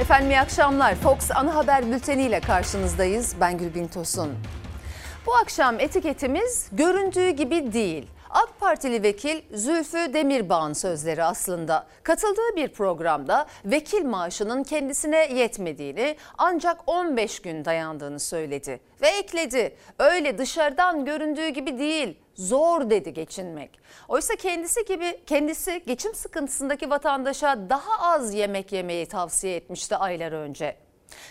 Efendim iyi akşamlar. Fox Ana Haber Bülteni ile karşınızdayız. Ben Gülbin Tosun. Bu akşam etiketimiz göründüğü gibi değil. AK Partili vekil Zülfü Demirbağ'ın sözleri aslında. Katıldığı bir programda vekil maaşının kendisine yetmediğini ancak 15 gün dayandığını söyledi. Ve ekledi öyle dışarıdan göründüğü gibi değil zor dedi geçinmek. Oysa kendisi gibi kendisi geçim sıkıntısındaki vatandaşa daha az yemek yemeyi tavsiye etmişti aylar önce.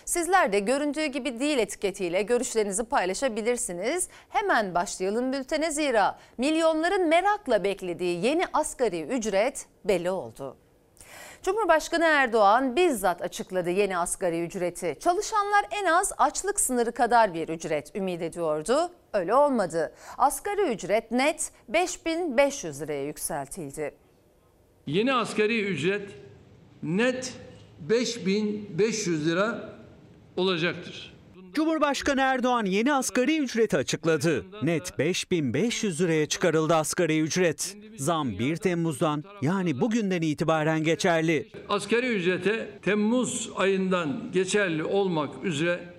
Sizler de göründüğü gibi değil etiketiyle görüşlerinizi paylaşabilirsiniz. Hemen başlayalım bültene zira milyonların merakla beklediği yeni asgari ücret belli oldu. Cumhurbaşkanı Erdoğan bizzat açıkladı yeni asgari ücreti. Çalışanlar en az açlık sınırı kadar bir ücret ümit ediyordu. Öyle olmadı. Asgari ücret net 5500 liraya yükseltildi. Yeni asgari ücret net 5500 lira olacaktır. Cumhurbaşkanı Erdoğan yeni asgari ücreti açıkladı. Net 5500 liraya çıkarıldı asgari ücret. Zam 1 Temmuz'dan yani bugünden itibaren geçerli. Asgari ücrete Temmuz ayından geçerli olmak üzere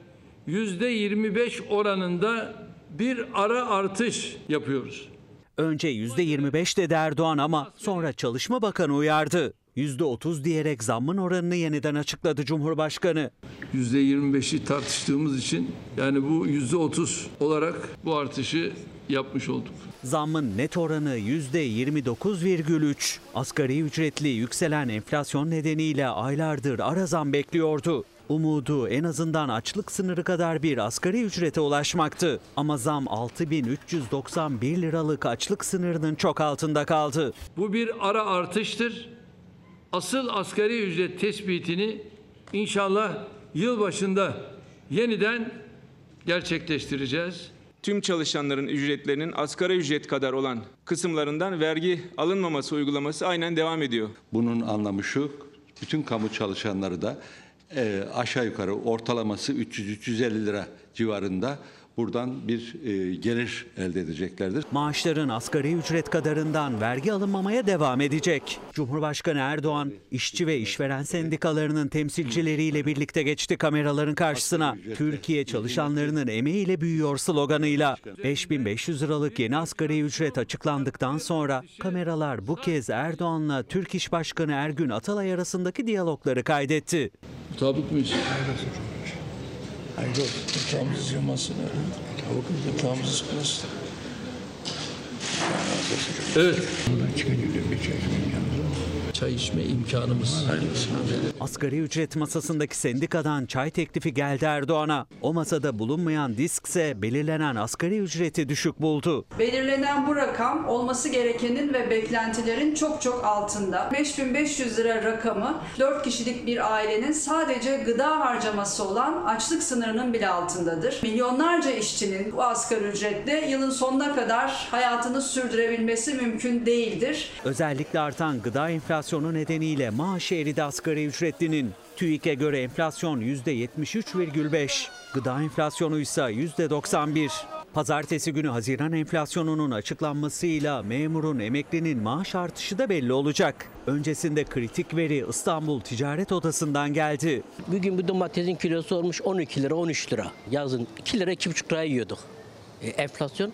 %25 oranında bir ara artış yapıyoruz. Önce %25 dedi Erdoğan ama sonra Çalışma Bakanı uyardı. %30 diyerek zammın oranını yeniden açıkladı Cumhurbaşkanı. %25'i tartıştığımız için yani bu %30 olarak bu artışı yapmış olduk. Zammın net oranı %29,3. Asgari ücretli yükselen enflasyon nedeniyle aylardır ara zam bekliyordu. Umudu en azından açlık sınırı kadar bir asgari ücrete ulaşmaktı. Ama zam 6391 liralık açlık sınırının çok altında kaldı. Bu bir ara artıştır. Asıl asgari ücret tespitini inşallah yıl başında yeniden gerçekleştireceğiz. tüm çalışanların ücretlerinin asgari ücret kadar olan kısımlarından vergi alınmaması uygulaması aynen devam ediyor. Bunun anlamı şu, bütün kamu çalışanları da e, aşağı yukarı ortalaması 300-350 lira civarında buradan bir e, gelir elde edeceklerdir. Maaşların asgari ücret kadarından vergi alınmamaya devam edecek. Cumhurbaşkanı Erdoğan, işçi ve işveren sendikalarının temsilcileriyle birlikte geçti kameraların karşısına. Türkiye çalışanlarının emeğiyle büyüyor sloganıyla. 5500 liralık yeni asgari ücret açıklandıktan sonra kameralar bu kez Erdoğan'la Türk İş Başkanı Ergün Atalay arasındaki diyalogları kaydetti. Mutabık mıyız? Hayırlı olsun. Yatağımızı sıçramasın. Yatağımızı sıkmasın. Evet. Buradan da bir çay içmenin yanında. Çay içme imkanımız. Asgari ücret masasındaki sendikadan çay teklifi geldi Erdoğan'a. O masada bulunmayan disk ise belirlenen asgari ücreti düşük buldu. Belirlenen bu rakam olması gerekenin ve beklentilerin çok çok altında. 5500 lira rakamı 4 kişilik bir ailenin sadece gıda harcaması olan açlık sınırının bile altındadır. Milyonlarca işçinin bu asgari ücretle yılın sonuna kadar hayatını sürdürebilmesi mümkün değildir. Özellikle artan gıda enflasyonu nedeniyle maaşı eridi asgari ücretlinin. TÜİK'e göre enflasyon %73,5, gıda enflasyonu ise %91. Pazartesi günü Haziran enflasyonunun açıklanmasıyla memurun emeklinin maaş artışı da belli olacak. Öncesinde kritik veri İstanbul Ticaret Odası'ndan geldi. Bugün bu domatesin kilosu olmuş 12 lira 13 lira. Yazın 2 lira 2,5 liraya yiyorduk. E, enflasyon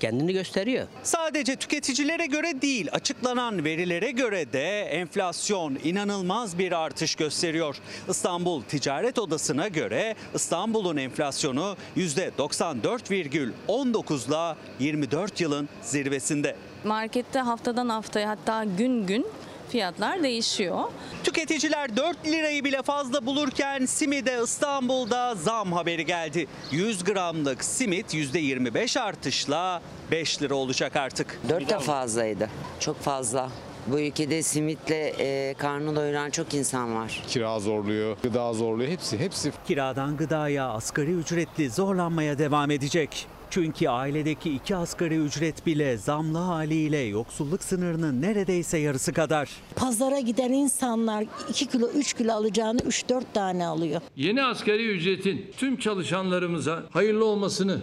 kendini gösteriyor. Sadece tüketicilere göre değil, açıklanan verilere göre de enflasyon inanılmaz bir artış gösteriyor. İstanbul Ticaret Odası'na göre İstanbul'un enflasyonu %94,19'la 24 yılın zirvesinde. Markette haftadan haftaya hatta gün gün fiyatlar değişiyor. Tüketiciler 4 lirayı bile fazla bulurken simide İstanbul'da zam haberi geldi. 100 gramlık simit %25 artışla 5 lira olacak artık. Dört de fazlaydı. Çok fazla. Bu ülkede simitle e, karnı doyuran çok insan var. Kira zorluyor, gıda zorluyor. Hepsi, hepsi Kiradan gıdaya asgari ücretli zorlanmaya devam edecek. Çünkü ailedeki iki asgari ücret bile zamlı haliyle yoksulluk sınırının neredeyse yarısı kadar. Pazara giden insanlar 2 kilo 3 kilo alacağını 3-4 tane alıyor. Yeni asgari ücretin tüm çalışanlarımıza hayırlı olmasını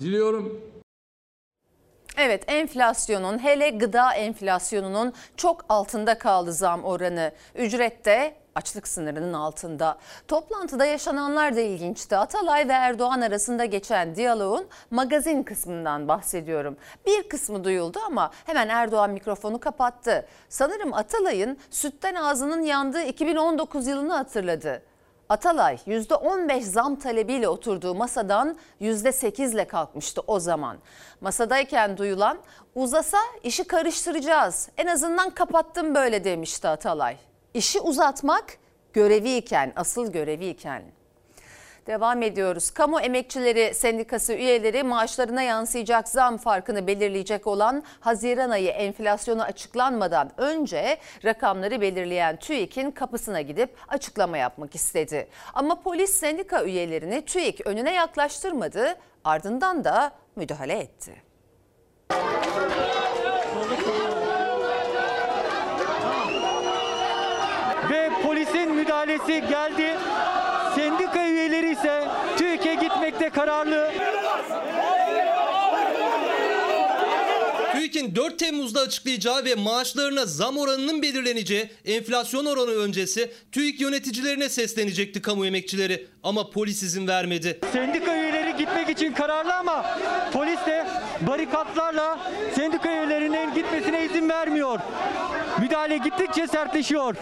diliyorum. Evet enflasyonun hele gıda enflasyonunun çok altında kaldı zam oranı. Ücrette açlık sınırının altında. Toplantıda yaşananlar da ilginçti. Atalay ve Erdoğan arasında geçen diyaloğun magazin kısmından bahsediyorum. Bir kısmı duyuldu ama hemen Erdoğan mikrofonu kapattı. Sanırım Atalay'ın sütten ağzının yandığı 2019 yılını hatırladı. Atalay %15 zam talebiyle oturduğu masadan %8 ile kalkmıştı o zaman. Masadayken duyulan uzasa işi karıştıracağız en azından kapattım böyle demişti Atalay. İşi uzatmak göreviyken asıl göreviyken. Devam ediyoruz. Kamu Emekçileri Sendikası üyeleri maaşlarına yansıyacak zam farkını belirleyecek olan Haziran ayı enflasyonu açıklanmadan önce rakamları belirleyen TÜİK'in kapısına gidip açıklama yapmak istedi. Ama polis sendika üyelerini TÜİK önüne yaklaştırmadı, ardından da müdahale etti. Ve polisin müdahalesi geldi. Sendika üyeleri ise TÜİK'e gitmekte kararlı. TÜİK'in 4 Temmuz'da açıklayacağı ve maaşlarına zam oranının belirleneceği enflasyon oranı öncesi TÜİK yöneticilerine seslenecekti kamu emekçileri ama polis izin vermedi. Sendika üyeleri gitmek için kararlı ama polis de barikatlarla sendika üyelerinin gitmesine izin vermiyor. Müdahale gittikçe sertleşiyor.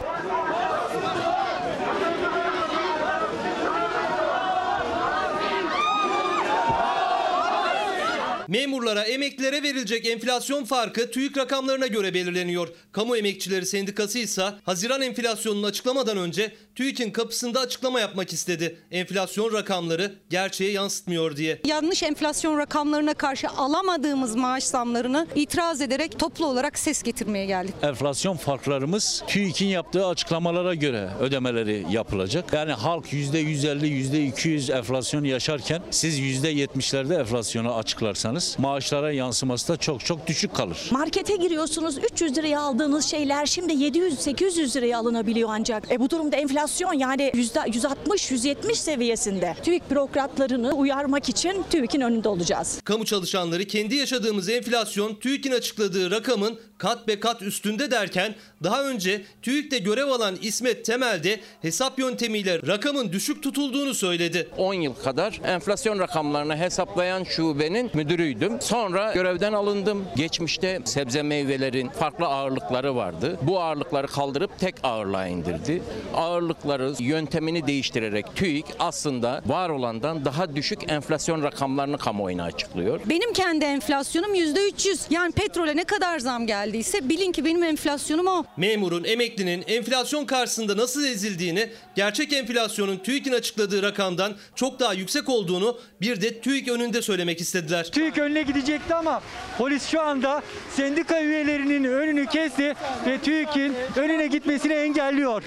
Memurlara, emeklilere verilecek enflasyon farkı TÜİK rakamlarına göre belirleniyor. Kamu Emekçileri Sendikası ise Haziran enflasyonunu açıklamadan önce TÜİK'in kapısında açıklama yapmak istedi. Enflasyon rakamları gerçeğe yansıtmıyor diye. Yanlış enflasyon rakamlarına karşı alamadığımız maaş zamlarını itiraz ederek toplu olarak ses getirmeye geldik. Enflasyon farklarımız TÜİK'in yaptığı açıklamalara göre ödemeleri yapılacak. Yani halk %150, %200 enflasyon yaşarken siz %70'lerde enflasyonu açıklarsanız maaşlara yansıması da çok çok düşük kalır. Markete giriyorsunuz 300 liraya aldığınız şeyler şimdi 700-800 liraya alınabiliyor ancak. E bu durumda enflasyon yani %160-170 seviyesinde. TÜİK bürokratlarını uyarmak için TÜİK'in önünde olacağız. Kamu çalışanları kendi yaşadığımız enflasyon TÜİK'in açıkladığı rakamın kat be kat üstünde derken daha önce TÜİK'te görev alan İsmet Temel de hesap yöntemiyle rakamın düşük tutulduğunu söyledi. 10 yıl kadar enflasyon rakamlarını hesaplayan şubenin müdürüydüm. Sonra görevden alındım. Geçmişte sebze meyvelerin farklı ağırlıkları vardı. Bu ağırlıkları kaldırıp tek ağırlığa indirdi. Ağırlıkları yöntemini değiştirerek TÜİK aslında var olandan daha düşük enflasyon rakamlarını kamuoyuna açıklıyor. Benim kendi enflasyonum %300. Yani petrole ne kadar zam geldiyse bilin ki benim enflasyonum o. Memurun, emeklinin enflasyon karşısında nasıl ezildiğini, gerçek enflasyonun TÜİK'in açıkladığı rakamdan çok daha yüksek olduğunu bir de TÜİK önünde söylemek istediler. TÜİK önüne gidecekti ama polis şu anda sendika üyelerinin önünü kesti ve TÜİK'in önüne gitmesini engelliyor.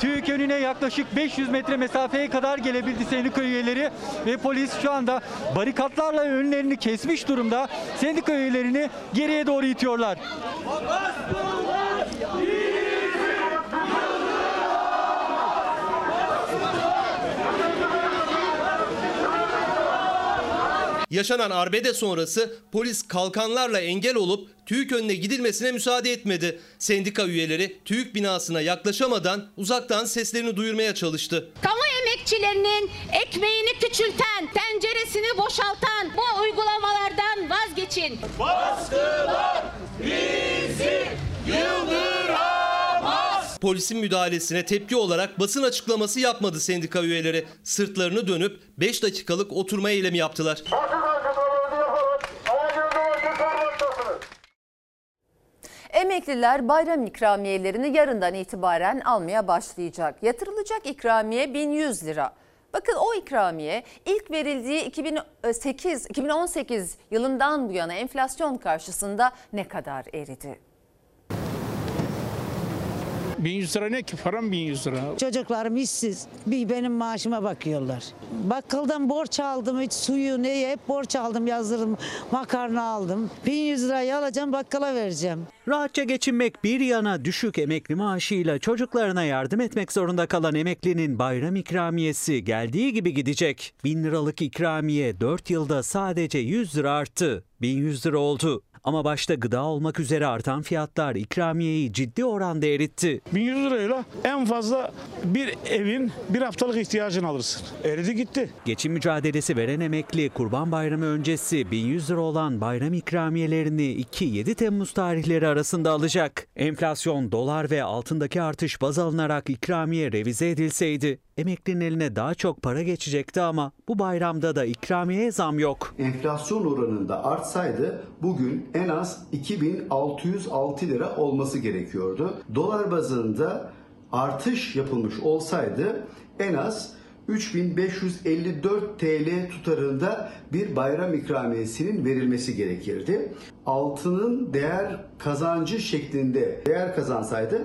TÜİK önüne yaklaşık 500 metre mesafeye kadar gelebildi sendika üyeleri ve polis şu anda barikatlarla önlerini kesmiş durumda. Sendika üyelerini geriye doğru itiyorlar. Yaşanan arbede sonrası polis kalkanlarla engel olup TÜİK önüne gidilmesine müsaade etmedi. Sendika üyeleri TÜİK binasına yaklaşamadan uzaktan seslerini duyurmaya çalıştı. Kamu emekçilerinin ekmeğini küçülten, tenceresini boşaltan bu uygulamalardan vazgeçin. Baskılar bizi yıldıramaz. Polisin müdahalesine tepki olarak basın açıklaması yapmadı sendika üyeleri. Sırtlarını dönüp 5 dakikalık oturma eylemi yaptılar. Emekliler bayram ikramiyelerini yarından itibaren almaya başlayacak. Yatırılacak ikramiye 1100 lira. Bakın o ikramiye ilk verildiği 2008 2018 yılından bu yana enflasyon karşısında ne kadar eridi? 1100 lira ne ki param 1100 lira. Çocuklarım işsiz. Bir benim maaşıma bakıyorlar. Bakkaldan borç aldım. Hiç suyu neyi hep borç aldım yazdırdım. Makarna aldım. 1100 lirayı alacağım bakkala vereceğim. Rahatça geçinmek bir yana düşük emekli maaşıyla çocuklarına yardım etmek zorunda kalan emeklinin bayram ikramiyesi geldiği gibi gidecek. 1000 liralık ikramiye 4 yılda sadece 100 lira arttı. 1100 lira oldu. Ama başta gıda olmak üzere artan fiyatlar ikramiyeyi ciddi oranda eritti. 1100 lirayla en fazla bir evin bir haftalık ihtiyacını alırsın. Eridi gitti. Geçim mücadelesi veren emekli Kurban Bayramı öncesi 1100 lira olan bayram ikramiyelerini 2-7 Temmuz tarihleri arasında alacak. Enflasyon, dolar ve altındaki artış baz alınarak ikramiye revize edilseydi emeklinin eline daha çok para geçecekti ama bu bayramda da ikramiye zam yok. Enflasyon oranında artsaydı bugün en az 2606 lira olması gerekiyordu. Dolar bazında artış yapılmış olsaydı en az 3554 TL tutarında bir bayram ikramiyesinin verilmesi gerekirdi. Altının değer kazancı şeklinde değer kazansaydı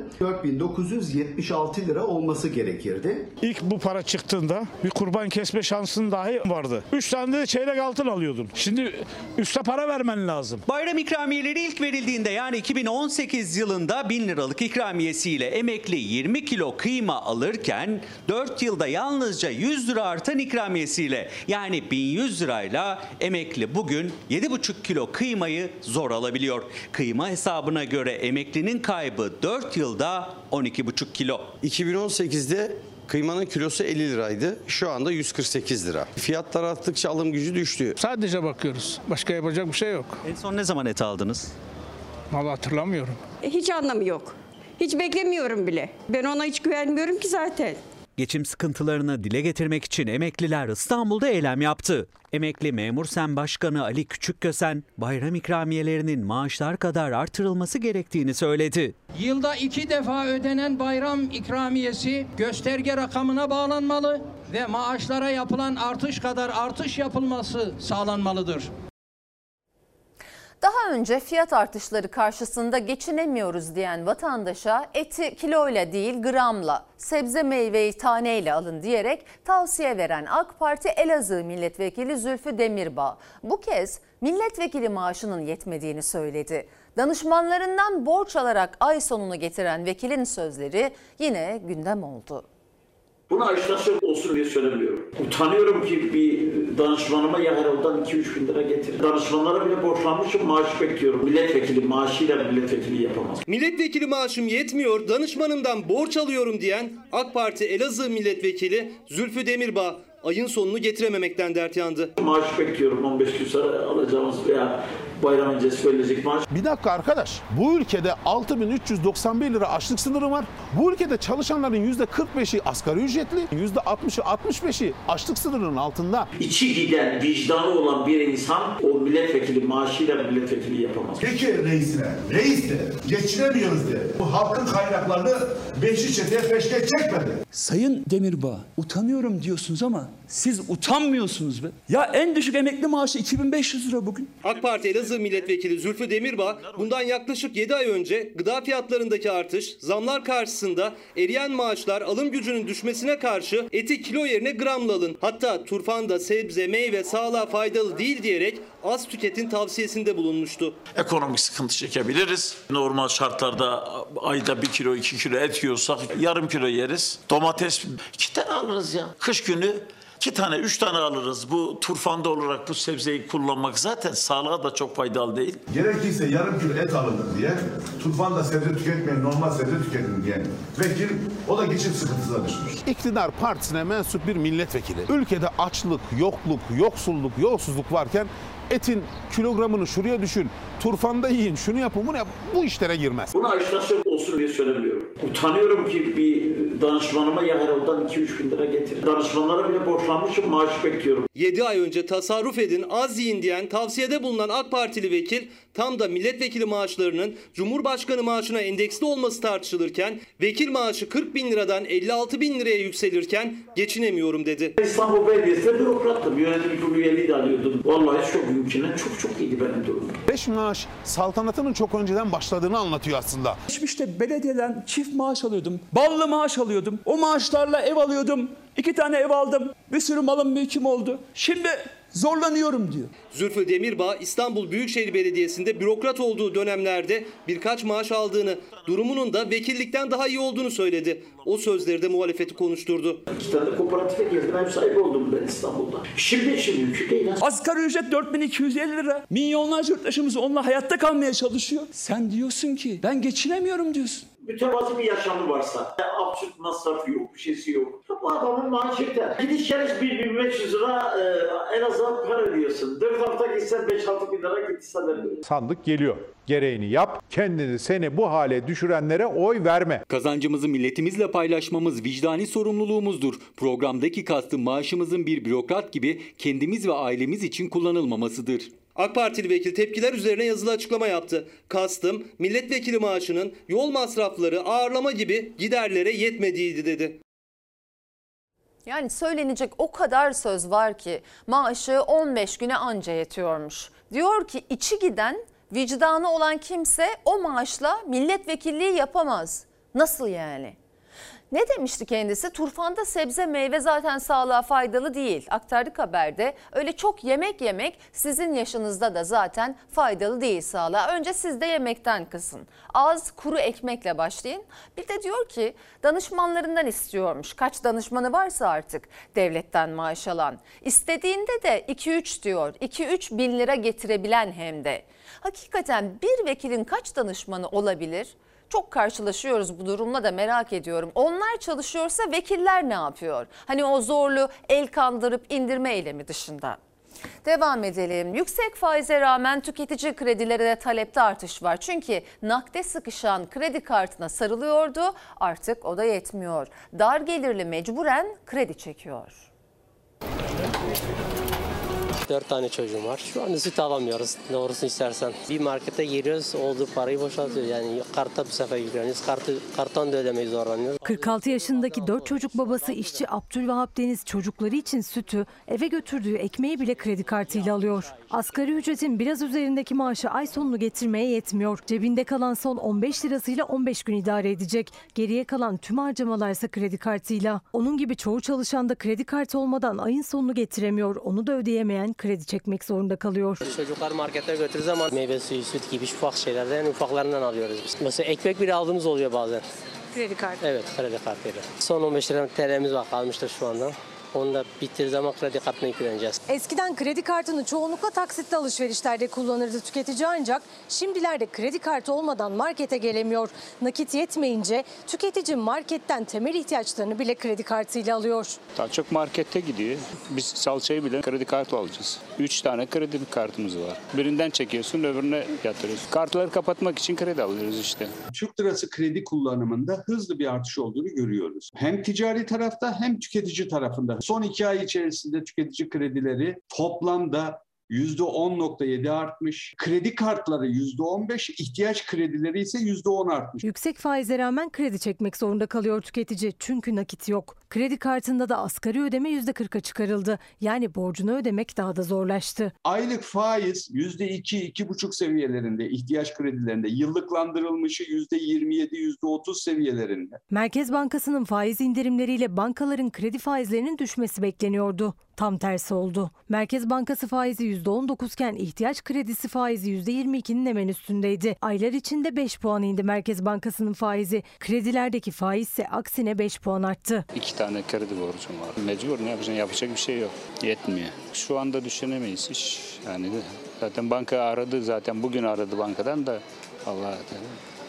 4976 lira olması gerekirdi. İlk bu para çıktığında bir kurban kesme şansın dahi vardı. 3 tane de çeyrek altın alıyordun. Şimdi üste para vermen lazım. Bayram ikramiyeleri ilk verildiğinde yani 2018 yılında 1000 liralık ikramiyesiyle emekli 20 kilo kıyma alırken 4 yılda yalnızca 100 lira artan ikramiyesiyle yani 1100 lirayla emekli bugün 7,5 kilo kıymayı zor alabiliyor. Kıyma hesabına göre emeklinin kaybı 4 yılda 12,5 kilo. 2018'de Kıymanın kilosu 50 liraydı. Şu anda 148 lira. Fiyatlar arttıkça alım gücü düştü. Sadece bakıyoruz. Başka yapacak bir şey yok. En son ne zaman et aldınız? Vallahi hatırlamıyorum. Hiç anlamı yok. Hiç beklemiyorum bile. Ben ona hiç güvenmiyorum ki zaten. Geçim sıkıntılarını dile getirmek için emekliler İstanbul'da eylem yaptı. Emekli Memur Sen Başkanı Ali Küçükkösen bayram ikramiyelerinin maaşlar kadar artırılması gerektiğini söyledi. Yılda iki defa ödenen bayram ikramiyesi gösterge rakamına bağlanmalı ve maaşlara yapılan artış kadar artış yapılması sağlanmalıdır. Daha önce fiyat artışları karşısında geçinemiyoruz diyen vatandaşa eti kiloyla değil gramla, sebze meyveyi taneyle alın diyerek tavsiye veren AK Parti Elazığ Milletvekili Zülfü Demirbağ bu kez milletvekili maaşının yetmediğini söyledi. Danışmanlarından borç alarak ay sonunu getiren vekilin sözleri yine gündem oldu. Bunu aşılasyon olsun diye söylemiyorum. Utanıyorum ki bir danışmanıma ya herhalde 2-3 bin lira getir. Danışmanlara bile borçlanmışım maaş bekliyorum. Milletvekili maaşıyla milletvekili yapamaz. Milletvekili maaşım yetmiyor, danışmanımdan borç alıyorum diyen AK Parti Elazığ Milletvekili Zülfü Demirbağ ayın sonunu getirememekten dert yandı. Maaş bekliyorum 15 gün sonra alacağımız veya bayram öncesi verilecek maaş. Bir dakika arkadaş. Bu ülkede 6391 lira açlık sınırı var. Bu ülkede çalışanların %45'i asgari ücretli, %60'ı 65'i açlık sınırının altında. İçi giden, vicdanı olan bir insan o milletvekili maaşıyla milletvekili yapamaz. Peki reisine, reis de geçinemiyoruz de. Bu halkın kaynaklarını beşli çeteye peşkeş çekmedi. Sayın Demirbağ utanıyorum diyorsunuz ama siz utanmıyorsunuz be. Ya en düşük emekli maaşı 2500 lira bugün. AK Parti Elazığ Milletvekili Zülfü Demirbağ bundan yaklaşık 7 ay önce gıda fiyatlarındaki artış, zamlar karşısında eriyen maaşlar, alım gücünün düşmesine karşı eti kilo yerine gramla alın. Hatta turfanda sebze, meyve sağlığa faydalı değil diyerek az tüketin tavsiyesinde bulunmuştu. Ekonomik sıkıntı çekebiliriz. Normal şartlarda ayda bir kilo iki kilo et yiyorsak yarım kilo yeriz. Domates iki tane alırız ya. Kış günü iki tane, üç tane alırız. Bu turfanda olarak bu sebzeyi kullanmak zaten sağlığa da çok faydalı değil. Gerekirse yarım kilo et alınır diye, turfanda sebze tüketmeyin, normal sebze tüketin diyen vekil, o da geçim sıkıntısına düşmüş. İktidar partisine mensup bir milletvekili. Ülkede açlık, yokluk, yoksulluk, yolsuzluk varken etin kilogramını şuraya düşün, turfanda yiyin, şunu yapın, bunu yap. Bu işlere girmez. Bunu aşılasyon olsun diye söylemiyorum. Utanıyorum ki bir Danışmanıma ya herhalde 2-3 bin lira getirin. Danışmanlara bile borçlanmışım maaş bekliyorum. 7 ay önce tasarruf edin, az yiyin diyen tavsiyede bulunan AK Partili vekil tam da milletvekili maaşlarının Cumhurbaşkanı maaşına endeksli olması tartışılırken vekil maaşı 40 bin liradan 56 bin liraya yükselirken geçinemiyorum dedi. İstanbul Belediyesi'nde bürokrattım. Yönetim kurulu üyeliği de alıyordum. Vallahi çok mümkünen çok çok iyiydi benim durumum. Beş maaş saltanatının çok önceden başladığını anlatıyor aslında. Geçmişte belediyeden çift maaş alıyordum. Ballı maaş alıyordum. O maaşlarla ev alıyordum. İki tane ev aldım. Bir sürü malım mülküm oldu. Şimdi zorlanıyorum diyor. Zülfü Demirbağ İstanbul Büyükşehir Belediyesi'nde bürokrat olduğu dönemlerde birkaç maaş aldığını, durumunun da vekillikten daha iyi olduğunu söyledi. O sözleri de muhalefeti konuşturdu. İki tane kooperatife girdim. Ev sahibi oldum ben İstanbul'da. Şimdi işim mümkün değil. Asgari ücret 4250 lira. Milyonlarca yurttaşımız onunla hayatta kalmaya çalışıyor. Sen diyorsun ki ben geçinemiyorum diyorsun. Mütevazi bir yaşamı varsa, absürt masrafı yok, bir şeysi yok. Bu adamın maaşı yeter. Gidiş geliş 1500 lira e, en azından para ödüyorsun. 4 hafta gitsen 5-6 bin lira gitsen de Sandık geliyor. Gereğini yap. Kendini seni bu hale düşürenlere oy verme. Kazancımızı milletimizle paylaşmamız vicdani sorumluluğumuzdur. Programdaki kastı maaşımızın bir bürokrat gibi kendimiz ve ailemiz için kullanılmamasıdır. AK Partili vekil tepkiler üzerine yazılı açıklama yaptı. Kastım milletvekili maaşının yol masrafları, ağırlama gibi giderlere yetmediğiydi dedi. Yani söylenecek o kadar söz var ki maaşı 15 güne anca yetiyormuş. Diyor ki içi giden vicdanı olan kimse o maaşla milletvekilliği yapamaz. Nasıl yani? Ne demişti kendisi? Turfanda sebze meyve zaten sağlığa faydalı değil. Aktardık haberde. Öyle çok yemek yemek sizin yaşınızda da zaten faydalı değil sağlığa. Önce siz de yemekten kısın. Az kuru ekmekle başlayın. Bir de diyor ki danışmanlarından istiyormuş. Kaç danışmanı varsa artık devletten maaş alan. İstediğinde de 2-3 diyor. 2-3 bin lira getirebilen hem de. Hakikaten bir vekilin kaç danışmanı olabilir? Çok karşılaşıyoruz bu durumla da merak ediyorum. Onlar çalışıyorsa vekiller ne yapıyor? Hani o zorlu el kandırıp indirme eylemi dışında. Devam edelim. Yüksek faize rağmen tüketici kredilere de talepte artış var. Çünkü nakde sıkışan kredi kartına sarılıyordu. Artık o da yetmiyor. Dar gelirli mecburen kredi çekiyor. Dört tane çocuğum var. Şu an süt alamıyoruz doğrusunu istersen. Bir markete giriyoruz olduğu parayı boşaltıyor. Yani karta bu sefer giriyoruz. Kartı, karton da ödemeyi zorlanıyoruz. 46 yaşındaki 4 çocuk babası işçi Abdülvahap Deniz çocukları için sütü eve götürdüğü ekmeği bile kredi kartıyla alıyor. Asgari ücretin biraz üzerindeki maaşı ay sonunu getirmeye yetmiyor. Cebinde kalan son 15 lirasıyla 15 gün idare edecek. Geriye kalan tüm harcamalarsa kredi kartıyla. Onun gibi çoğu çalışan da kredi kartı olmadan ayın sonunu getiremiyor. Onu da ödeyemeyen kredi çekmek zorunda kalıyor. Çocuklar markete götürdüğü zaman meyve suyu, süt gibi ufak şeylerden ufaklarından alıyoruz biz. Mesela ekmek bile aldığımız oluyor bazen. Kredi kartı. Evet kredi kartıyla. Son 15 lira TL'miz var kalmıştır şu anda. Onu da bitirdiği zaman kredi kartına yükleneceğiz. Eskiden kredi kartını çoğunlukla taksitli alışverişlerde kullanırdı tüketici ancak şimdilerde kredi kartı olmadan markete gelemiyor. Nakit yetmeyince tüketici marketten temel ihtiyaçlarını bile kredi kartıyla alıyor. Daha çok markette gidiyor. Biz salçayı bile kredi kartı alacağız. Üç tane kredi kartımız var. Birinden çekiyorsun öbürüne yatırıyorsun. Kartları kapatmak için kredi alıyoruz işte. Türk lirası kredi kullanımında hızlı bir artış olduğunu görüyoruz. Hem ticari tarafta hem tüketici tarafında. Son iki ay içerisinde tüketici kredileri toplamda %10.7 artmış. Kredi kartları %15, ihtiyaç kredileri ise %10 artmış. Yüksek faize rağmen kredi çekmek zorunda kalıyor tüketici çünkü nakit yok. Kredi kartında da asgari ödeme %40'a çıkarıldı. Yani borcunu ödemek daha da zorlaştı. Aylık faiz %2-2,5 seviyelerinde, ihtiyaç kredilerinde, yıllıklandırılmışı %27-%30 seviyelerinde. Merkez Bankası'nın faiz indirimleriyle bankaların kredi faizlerinin düşmesi bekleniyordu. Tam tersi oldu. Merkez Bankası faizi %19 iken ihtiyaç kredisi faizi %22'nin hemen üstündeydi. Aylar içinde 5 puan indi Merkez Bankası'nın faizi. Kredilerdeki faiz ise aksine 5 puan arttı. İki tane kredi borcum var. Mecbur ne yapacaksın? Yapacak bir şey yok. Yetmiyor. Şu anda düşünemeyiz iş. Yani zaten banka aradı zaten bugün aradı bankadan da Allah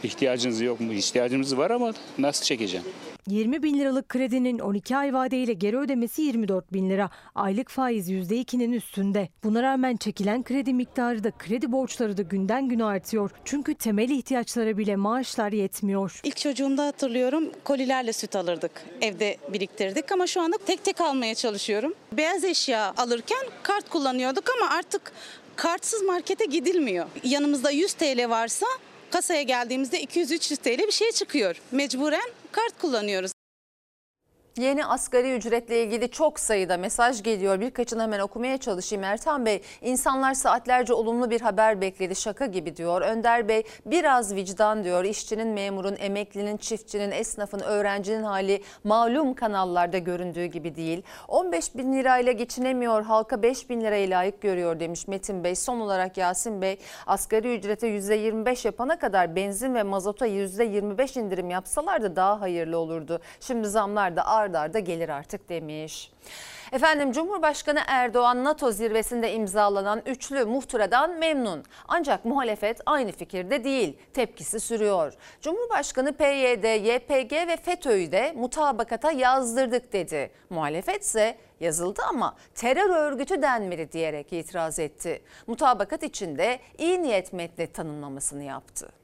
ihtiyacınız yok mu? İhtiyacımız var ama nasıl çekeceğim? 20 bin liralık kredinin 12 ay vadeyle geri ödemesi 24 bin lira. Aylık faiz %2'nin üstünde. Buna rağmen çekilen kredi miktarı da kredi borçları da günden güne artıyor. Çünkü temel ihtiyaçlara bile maaşlar yetmiyor. İlk çocuğumda hatırlıyorum kolilerle süt alırdık. Evde biriktirdik ama şu anda tek tek almaya çalışıyorum. Beyaz eşya alırken kart kullanıyorduk ama artık kartsız markete gidilmiyor. Yanımızda 100 TL varsa kasaya geldiğimizde 200-300 TL bir şey çıkıyor. Mecburen kart kullanıyoruz. Yeni asgari ücretle ilgili çok sayıda mesaj geliyor. Birkaçını hemen okumaya çalışayım. Ertan Bey, insanlar saatlerce olumlu bir haber bekledi şaka gibi diyor. Önder Bey, biraz vicdan diyor. İşçinin, memurun, emeklinin, çiftçinin, esnafın, öğrencinin hali malum kanallarda göründüğü gibi değil. 15 bin lirayla geçinemiyor, halka 5 bin lirayı layık görüyor demiş Metin Bey. Son olarak Yasin Bey, asgari ücrete %25 yapana kadar benzin ve mazota %25 indirim yapsalardı daha hayırlı olurdu. Şimdi zamlar da ard arda gelir artık demiş. Efendim Cumhurbaşkanı Erdoğan NATO zirvesinde imzalanan üçlü muhtıradan memnun. Ancak muhalefet aynı fikirde değil. Tepkisi sürüyor. Cumhurbaşkanı PYD, YPG ve FETÖ'yü de mutabakata yazdırdık dedi. Muhalefet ise yazıldı ama terör örgütü denmeli diyerek itiraz etti. Mutabakat içinde iyi niyet metni tanımlamasını yaptı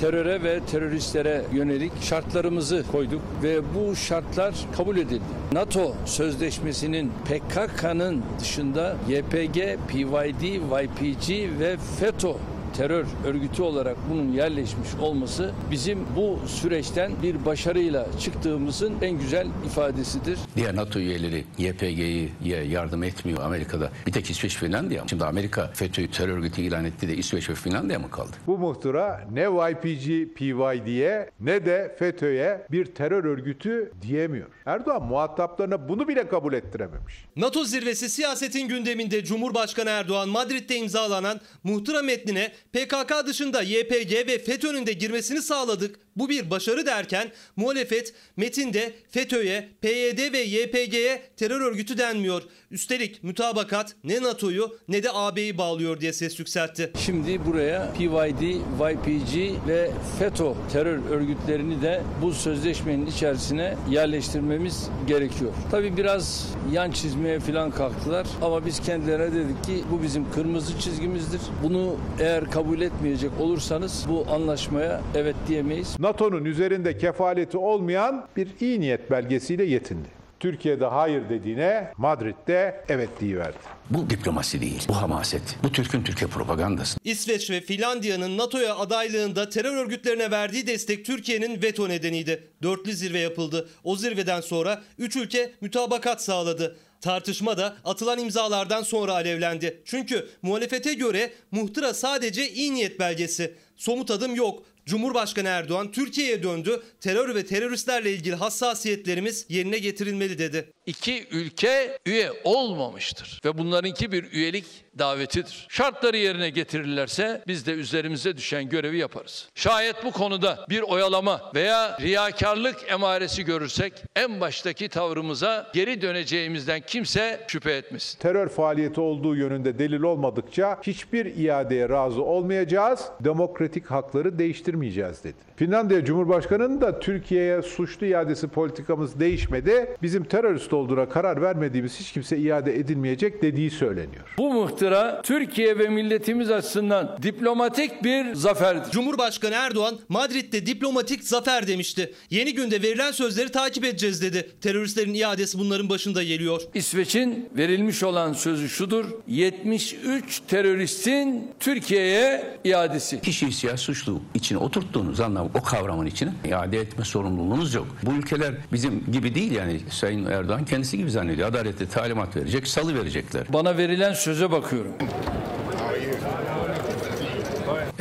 teröre ve teröristlere yönelik şartlarımızı koyduk ve bu şartlar kabul edildi. NATO sözleşmesinin PKK'nın dışında YPG, PYD, YPG ve FETÖ terör örgütü olarak bunun yerleşmiş olması bizim bu süreçten bir başarıyla çıktığımızın en güzel ifadesidir. Diğer NATO üyeleri YPG'ye yardım etmiyor Amerika'da. Bir tek İsveç Finlandiya. Şimdi Amerika FETÖ'yü terör örgütü ilan etti de İsveç ve Finlandiya mı kaldı? Bu muhtıra ne YPG, PYD'ye ne de FETÖ'ye bir terör örgütü diyemiyor. Erdoğan muhataplarına bunu bile kabul ettirememiş. NATO zirvesi siyasetin gündeminde Cumhurbaşkanı Erdoğan Madrid'de imzalanan muhtıra metnine PKK dışında YPG ve FETÖ'nün de girmesini sağladık. Bu bir başarı derken muhalefet metinde FETÖ'ye, PYD ve YPG'ye terör örgütü denmiyor. Üstelik mütabakat ne NATO'yu ne de AB'yi bağlıyor diye ses yükseltti. Şimdi buraya PYD, YPG ve FETÖ terör örgütlerini de bu sözleşmenin içerisine yerleştirmemiz gerekiyor. Tabii biraz yan çizmeye falan kalktılar ama biz kendilerine dedik ki bu bizim kırmızı çizgimizdir. Bunu eğer kabul etmeyecek olursanız bu anlaşmaya evet diyemeyiz. NATO'nun üzerinde kefaleti olmayan bir iyi niyet belgesiyle yetindi. Türkiye'de hayır dediğine Madrid'de evet diyiverdi. Bu diplomasi değil, bu hamaset, bu Türk'ün Türkiye propagandası. İsveç ve Finlandiya'nın NATO'ya adaylığında terör örgütlerine verdiği destek Türkiye'nin veto nedeniydi. Dörtlü zirve yapıldı. O zirveden sonra 3 ülke mütabakat sağladı. Tartışma da atılan imzalardan sonra alevlendi. Çünkü muhalefete göre muhtıra sadece iyi niyet belgesi. Somut adım yok. Cumhurbaşkanı Erdoğan Türkiye'ye döndü. Terör ve teröristlerle ilgili hassasiyetlerimiz yerine getirilmeli dedi. İki ülke üye olmamıştır ve bunlarınki bir üyelik davetidir. Şartları yerine getirirlerse biz de üzerimize düşen görevi yaparız. Şayet bu konuda bir oyalama veya riyakarlık emaresi görürsek en baştaki tavrımıza geri döneceğimizden kimse şüphe etmesin. Terör faaliyeti olduğu yönünde delil olmadıkça hiçbir iadeye razı olmayacağız, demokratik hakları değiştirmeyeceğiz dedi. Finlandiya Cumhurbaşkanı'nın da Türkiye'ye suçlu iadesi politikamız değişmedi, bizim terörist olduğuna karar vermediğimiz hiç kimse iade edilmeyecek dediği söyleniyor. Bu muhtıra Türkiye ve milletimiz açısından diplomatik bir zaferdir. Cumhurbaşkanı Erdoğan Madrid'de diplomatik zafer demişti. Yeni günde verilen sözleri takip edeceğiz dedi. Teröristlerin iadesi bunların başında geliyor. İsveç'in verilmiş olan sözü şudur. 73 teröristin Türkiye'ye iadesi. Kişiyi siyasi suçlu içine oturttuğunuz anlam o kavramın içine iade etme sorumluluğunuz yok. Bu ülkeler bizim gibi değil yani Sayın Erdoğan kendisi gibi zannediyor. Adaletli talimat verecek, salı verecekler. Bana verilen söze bakıyorum. E,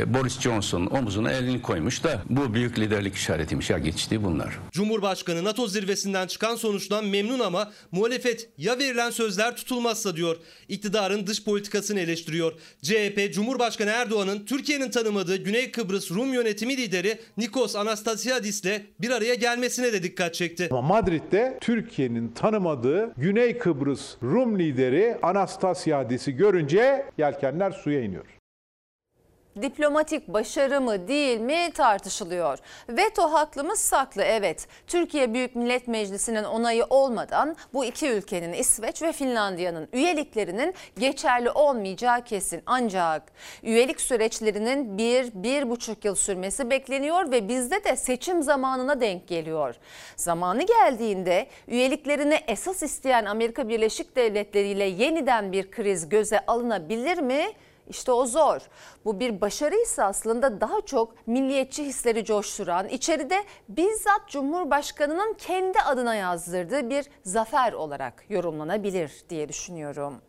Boris Johnson omuzuna elini koymuş da bu büyük liderlik işaretiymiş. Ya geçti bunlar. Cumhurbaşkanı NATO zirvesinden çıkan sonuçtan memnun ama muhalefet ya verilen sözler tutulmazsa diyor. İktidarın dış politikasını eleştiriyor. CHP Cumhurbaşkanı Erdoğan'ın Türkiye'nin tanımadığı Güney Kıbrıs Rum yönetimi lideri Nikos Anastasiadis'le bir araya gelmesine de dikkat çekti. Ama Madrid'de Türkiye'nin tanımadığı Güney Kıbrıs Rum lideri Anastasiadis'i görünce yelkenler suya iniyor. Diplomatik başarı mı değil mi tartışılıyor. Veto haklı mı saklı evet. Türkiye Büyük Millet Meclisi'nin onayı olmadan bu iki ülkenin İsveç ve Finlandiya'nın üyeliklerinin geçerli olmayacağı kesin. Ancak üyelik süreçlerinin bir, bir buçuk yıl sürmesi bekleniyor ve bizde de seçim zamanına denk geliyor. Zamanı geldiğinde üyeliklerini esas isteyen Amerika Birleşik Devletleri ile yeniden bir kriz göze alınabilir mi? İşte o zor. Bu bir başarıysa aslında daha çok milliyetçi hisleri coşturan, içeride bizzat Cumhurbaşkanı'nın kendi adına yazdırdığı bir zafer olarak yorumlanabilir diye düşünüyorum.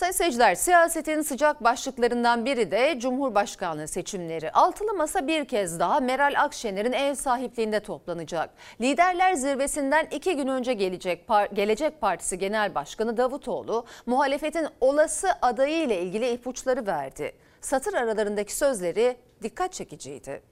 Sayın seyirciler, siyasetin sıcak başlıklarından biri de Cumhurbaşkanlığı seçimleri. Altılı Masa bir kez daha Meral Akşener'in ev sahipliğinde toplanacak. Liderler zirvesinden iki gün önce gelecek Gelecek Partisi Genel Başkanı Davutoğlu, muhalefetin olası adayı ile ilgili ipuçları verdi. Satır aralarındaki sözleri dikkat çekiciydi.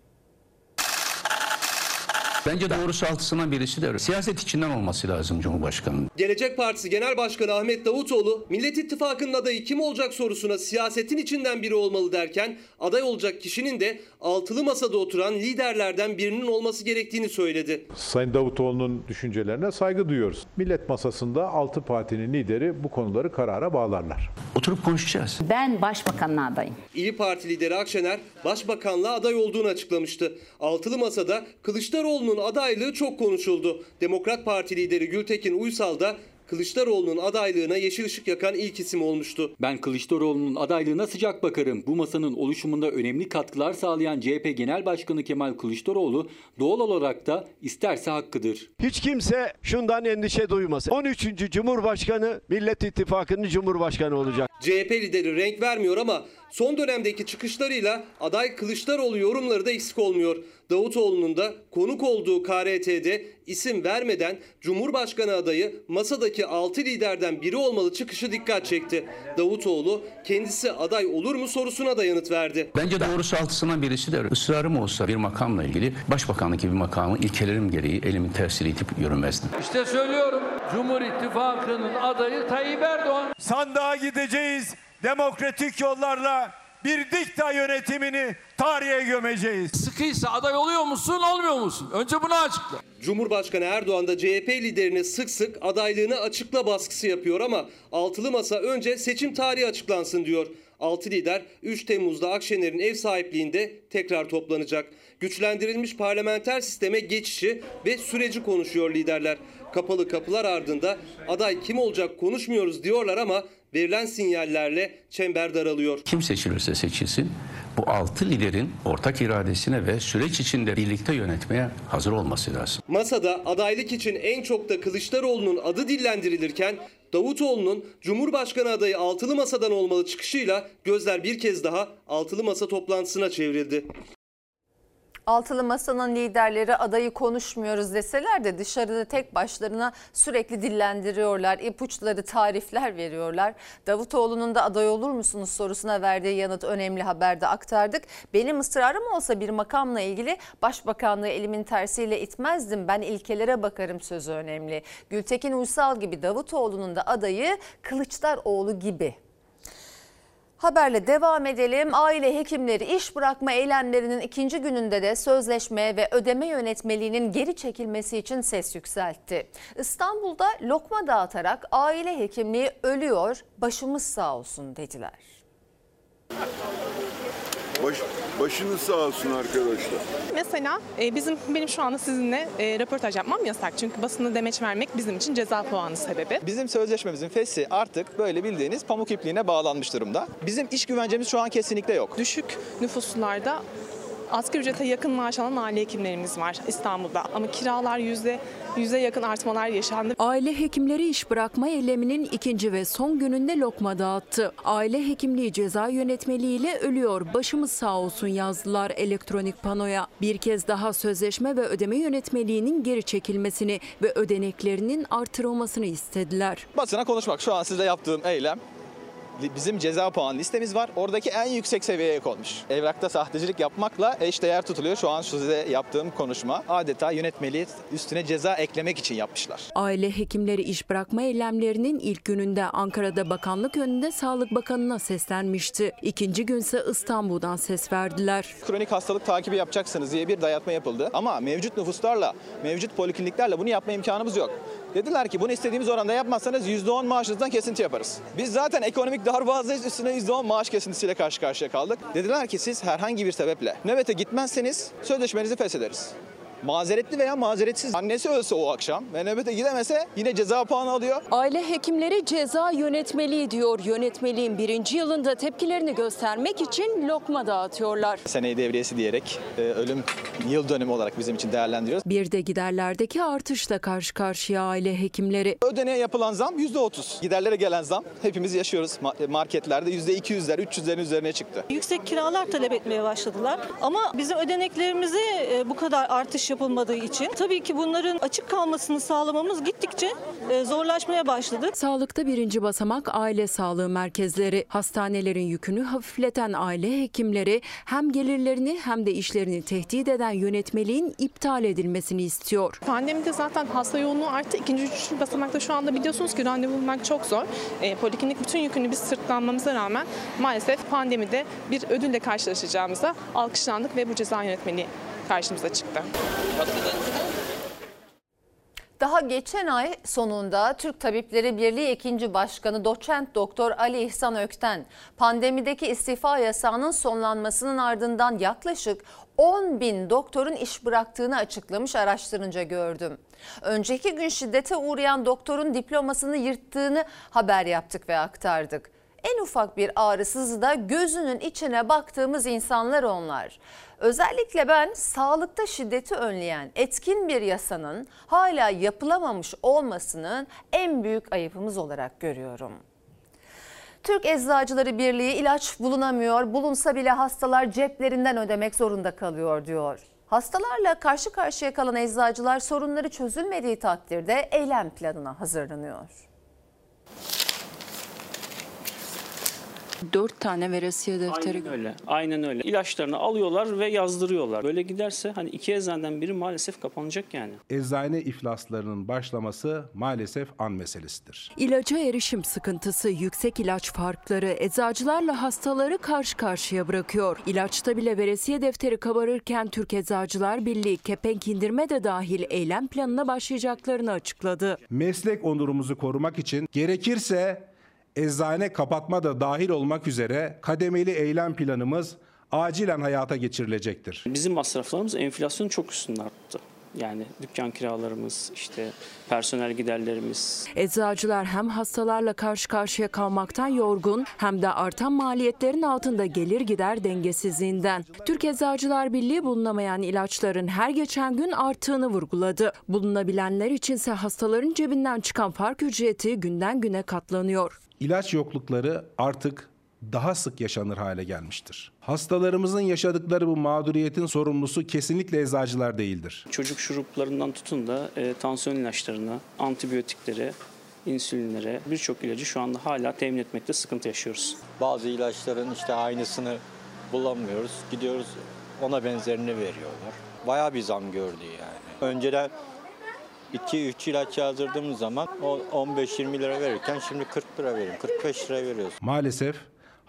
Bence doğrusu altısından birisi de öyle. Siyaset içinden olması lazım Cumhurbaşkanı'nın. Gelecek Partisi Genel Başkanı Ahmet Davutoğlu, Millet İttifakı'nın adayı kim olacak sorusuna siyasetin içinden biri olmalı derken aday olacak kişinin de altılı masada oturan liderlerden birinin olması gerektiğini söyledi. Sayın Davutoğlu'nun düşüncelerine saygı duyuyoruz. Millet masasında altı partinin lideri bu konuları karara bağlarlar. Oturup konuşacağız. Ben başbakanlığa adayım. İyi Parti lideri Akşener başbakanlığa aday olduğunu açıklamıştı. Altılı masada Kılıçdaroğlu'nun adaylığı çok konuşuldu. Demokrat Parti lideri Gültekin Uysal da Kılıçdaroğlu'nun adaylığına yeşil ışık yakan ilk isim olmuştu. Ben Kılıçdaroğlu'nun adaylığına sıcak bakarım. Bu masanın oluşumunda önemli katkılar sağlayan CHP Genel Başkanı Kemal Kılıçdaroğlu doğal olarak da isterse hakkıdır. Hiç kimse şundan endişe duymasın. 13. Cumhurbaşkanı Millet İttifakı'nın Cumhurbaşkanı olacak. CHP lideri renk vermiyor ama son dönemdeki çıkışlarıyla aday Kılıçdaroğlu yorumları da eksik olmuyor. Davutoğlu'nun da konuk olduğu KRT'de isim vermeden Cumhurbaşkanı adayı masadaki 6 liderden biri olmalı çıkışı dikkat çekti. Davutoğlu kendisi aday olur mu sorusuna da yanıt verdi. Bence doğrusu altısından birisi de öyle. Israrım olsa bir makamla ilgili başbakanlık gibi makamı ilkelerim gereği elimin tersiyle itip yürümezdim. İşte söylüyorum Cumhur İttifakı'nın adayı Tayyip Erdoğan. Sandığa gideceğiz demokratik yollarla bir dikta yönetimini tarihe gömeceğiz. Sıkıysa aday oluyor musun olmuyor musun? Önce bunu açıkla. Cumhurbaşkanı Erdoğan da CHP liderine sık sık adaylığını açıkla baskısı yapıyor ama altılı masa önce seçim tarihi açıklansın diyor. Altı lider 3 Temmuz'da Akşener'in ev sahipliğinde tekrar toplanacak. Güçlendirilmiş parlamenter sisteme geçişi ve süreci konuşuyor liderler. Kapalı kapılar ardında aday kim olacak konuşmuyoruz diyorlar ama verilen sinyallerle çember daralıyor. Kim seçilirse seçilsin bu altı liderin ortak iradesine ve süreç içinde birlikte yönetmeye hazır olması lazım. Masada adaylık için en çok da Kılıçdaroğlu'nun adı dillendirilirken Davutoğlu'nun Cumhurbaşkanı adayı altılı masadan olmalı çıkışıyla gözler bir kez daha altılı masa toplantısına çevrildi. Altılı Masa'nın liderleri adayı konuşmuyoruz deseler de dışarıda tek başlarına sürekli dillendiriyorlar. ipuçları tarifler veriyorlar. Davutoğlu'nun da aday olur musunuz sorusuna verdiği yanıt önemli haberde aktardık. Benim ısrarım olsa bir makamla ilgili başbakanlığı elimin tersiyle itmezdim. Ben ilkelere bakarım sözü önemli. Gültekin Uysal gibi Davutoğlu'nun da adayı Kılıçdaroğlu gibi. Haberle devam edelim. Aile hekimleri iş bırakma eylemlerinin ikinci gününde de sözleşme ve ödeme yönetmeliğinin geri çekilmesi için ses yükseltti. İstanbul'da lokma dağıtarak aile hekimliği ölüyor, başımız sağ olsun dediler. Baş, başınız sağ olsun arkadaşlar. Mesela e, bizim benim şu anda sizinle e, röportaj yapmam yasak. Çünkü basına demeç vermek bizim için ceza puanı sebebi. Bizim sözleşmemizin fesi artık böyle bildiğiniz pamuk ipliğine bağlanmış durumda. Bizim iş güvencemiz şu an kesinlikle yok. Düşük nüfuslularda asgari ücrete yakın maaş alan aile hekimlerimiz var İstanbul'da. Ama kiralar yüzde yüze yakın artmalar yaşandı. Aile hekimleri iş bırakma eyleminin ikinci ve son gününde lokma dağıttı. Aile hekimliği ceza yönetmeliğiyle ölüyor. Başımız sağ olsun yazdılar elektronik panoya. Bir kez daha sözleşme ve ödeme yönetmeliğinin geri çekilmesini ve ödeneklerinin artırılmasını istediler. Basına konuşmak şu an sizde yaptığım eylem bizim ceza puan listemiz var. Oradaki en yüksek seviyeye konmuş. Evrakta sahtecilik yapmakla eşdeğer tutuluyor. Şu an size yaptığım konuşma adeta yönetmeliği üstüne ceza eklemek için yapmışlar. Aile hekimleri iş bırakma eylemlerinin ilk gününde Ankara'da bakanlık önünde Sağlık Bakanı'na seslenmişti. İkinci günse İstanbul'dan ses verdiler. Kronik hastalık takibi yapacaksınız diye bir dayatma yapıldı. Ama mevcut nüfuslarla, mevcut polikliniklerle bunu yapma imkanımız yok. Dediler ki bunu istediğimiz oranda yapmazsanız %10 maaşınızdan kesinti yaparız. Biz zaten ekonomik darboğazdayız üstüne %10 maaş kesintisiyle karşı karşıya kaldık. Dediler ki siz herhangi bir sebeple nöbete gitmezseniz sözleşmenizi feshederiz. Mazeretli veya mazeretsiz annesi ölse o akşam ve nöbete gidemese yine ceza puanı alıyor. Aile hekimleri ceza yönetmeliği diyor. Yönetmeliğin birinci yılında tepkilerini göstermek için lokma dağıtıyorlar. Seneyi devriyesi diyerek e, ölüm yıl dönümü olarak bizim için değerlendiriyoruz. Bir de giderlerdeki artışla karşı karşıya aile hekimleri. Ödeneğe yapılan zam %30. Giderlere gelen zam hepimiz yaşıyoruz. Ma- Marketlerde %200'ler, 300'lerin üzerine çıktı. Yüksek kiralar talep etmeye başladılar. Ama bizim ödeneklerimize e, bu kadar artış yapılmadığı için tabii ki bunların açık kalmasını sağlamamız gittikçe e, zorlaşmaya başladı. Sağlıkta birinci basamak aile sağlığı merkezleri. Hastanelerin yükünü hafifleten aile hekimleri hem gelirlerini hem de işlerini tehdit eden yönetmeliğin iptal edilmesini istiyor. Pandemide zaten hasta yoğunluğu arttı. İkinci, üçüncü basamakta şu anda biliyorsunuz ki randevu bulmak çok zor. E, poliklinik bütün yükünü biz sırtlanmamıza rağmen maalesef pandemide bir ödülle karşılaşacağımıza alkışlandık ve bu ceza yönetmeliği karşımıza çıktı. Daha geçen ay sonunda Türk Tabipleri Birliği 2. Başkanı Doçent Doktor Ali İhsan Ökten pandemideki istifa yasağının sonlanmasının ardından yaklaşık 10 bin doktorun iş bıraktığını açıklamış araştırınca gördüm. Önceki gün şiddete uğrayan doktorun diplomasını yırttığını haber yaptık ve aktardık. En ufak bir ağrısızda gözünün içine baktığımız insanlar onlar. Özellikle ben sağlıkta şiddeti önleyen etkin bir yasanın hala yapılamamış olmasının en büyük ayıbımız olarak görüyorum. Türk Eczacıları Birliği ilaç bulunamıyor, bulunsa bile hastalar ceplerinden ödemek zorunda kalıyor diyor. Hastalarla karşı karşıya kalan eczacılar sorunları çözülmediği takdirde eylem planına hazırlanıyor. Dört tane veresiye defteri. Aynen öyle. Aynen öyle. İlaçlarını alıyorlar ve yazdırıyorlar. Böyle giderse hani iki eczaneden biri maalesef kapanacak yani. Eczane iflaslarının başlaması maalesef an meselesidir. İlaca erişim sıkıntısı, yüksek ilaç farkları eczacılarla hastaları karşı karşıya bırakıyor. İlaçta bile veresiye defteri kabarırken Türk Eczacılar Birliği kepenk indirme de dahil eylem planına başlayacaklarını açıkladı. Meslek onurumuzu korumak için gerekirse eczane kapatma da dahil olmak üzere kademeli eylem planımız acilen hayata geçirilecektir. Bizim masraflarımız enflasyonun çok üstünde arttı. Yani dükkan kiralarımız, işte personel giderlerimiz. Eczacılar hem hastalarla karşı karşıya kalmaktan yorgun hem de artan maliyetlerin altında gelir gider dengesizliğinden. Türk Eczacılar Birliği bulunamayan ilaçların her geçen gün arttığını vurguladı. Bulunabilenler içinse hastaların cebinden çıkan fark ücreti günden güne katlanıyor. İlaç yoklukları artık daha sık yaşanır hale gelmiştir. Hastalarımızın yaşadıkları bu mağduriyetin sorumlusu kesinlikle eczacılar değildir. Çocuk şuruplarından tutun da e, tansiyon ilaçlarına, antibiyotiklere, insülinlere birçok ilacı şu anda hala temin etmekte sıkıntı yaşıyoruz. Bazı ilaçların işte aynısını bulamıyoruz. Gidiyoruz ona benzerini veriyorlar. Bayağı bir zam gördü yani. Önceden 2-3 ilaç yazdırdığımız zaman o 15-20 lira verirken şimdi 40 lira veriyorum. 45 lira veriyoruz. Maalesef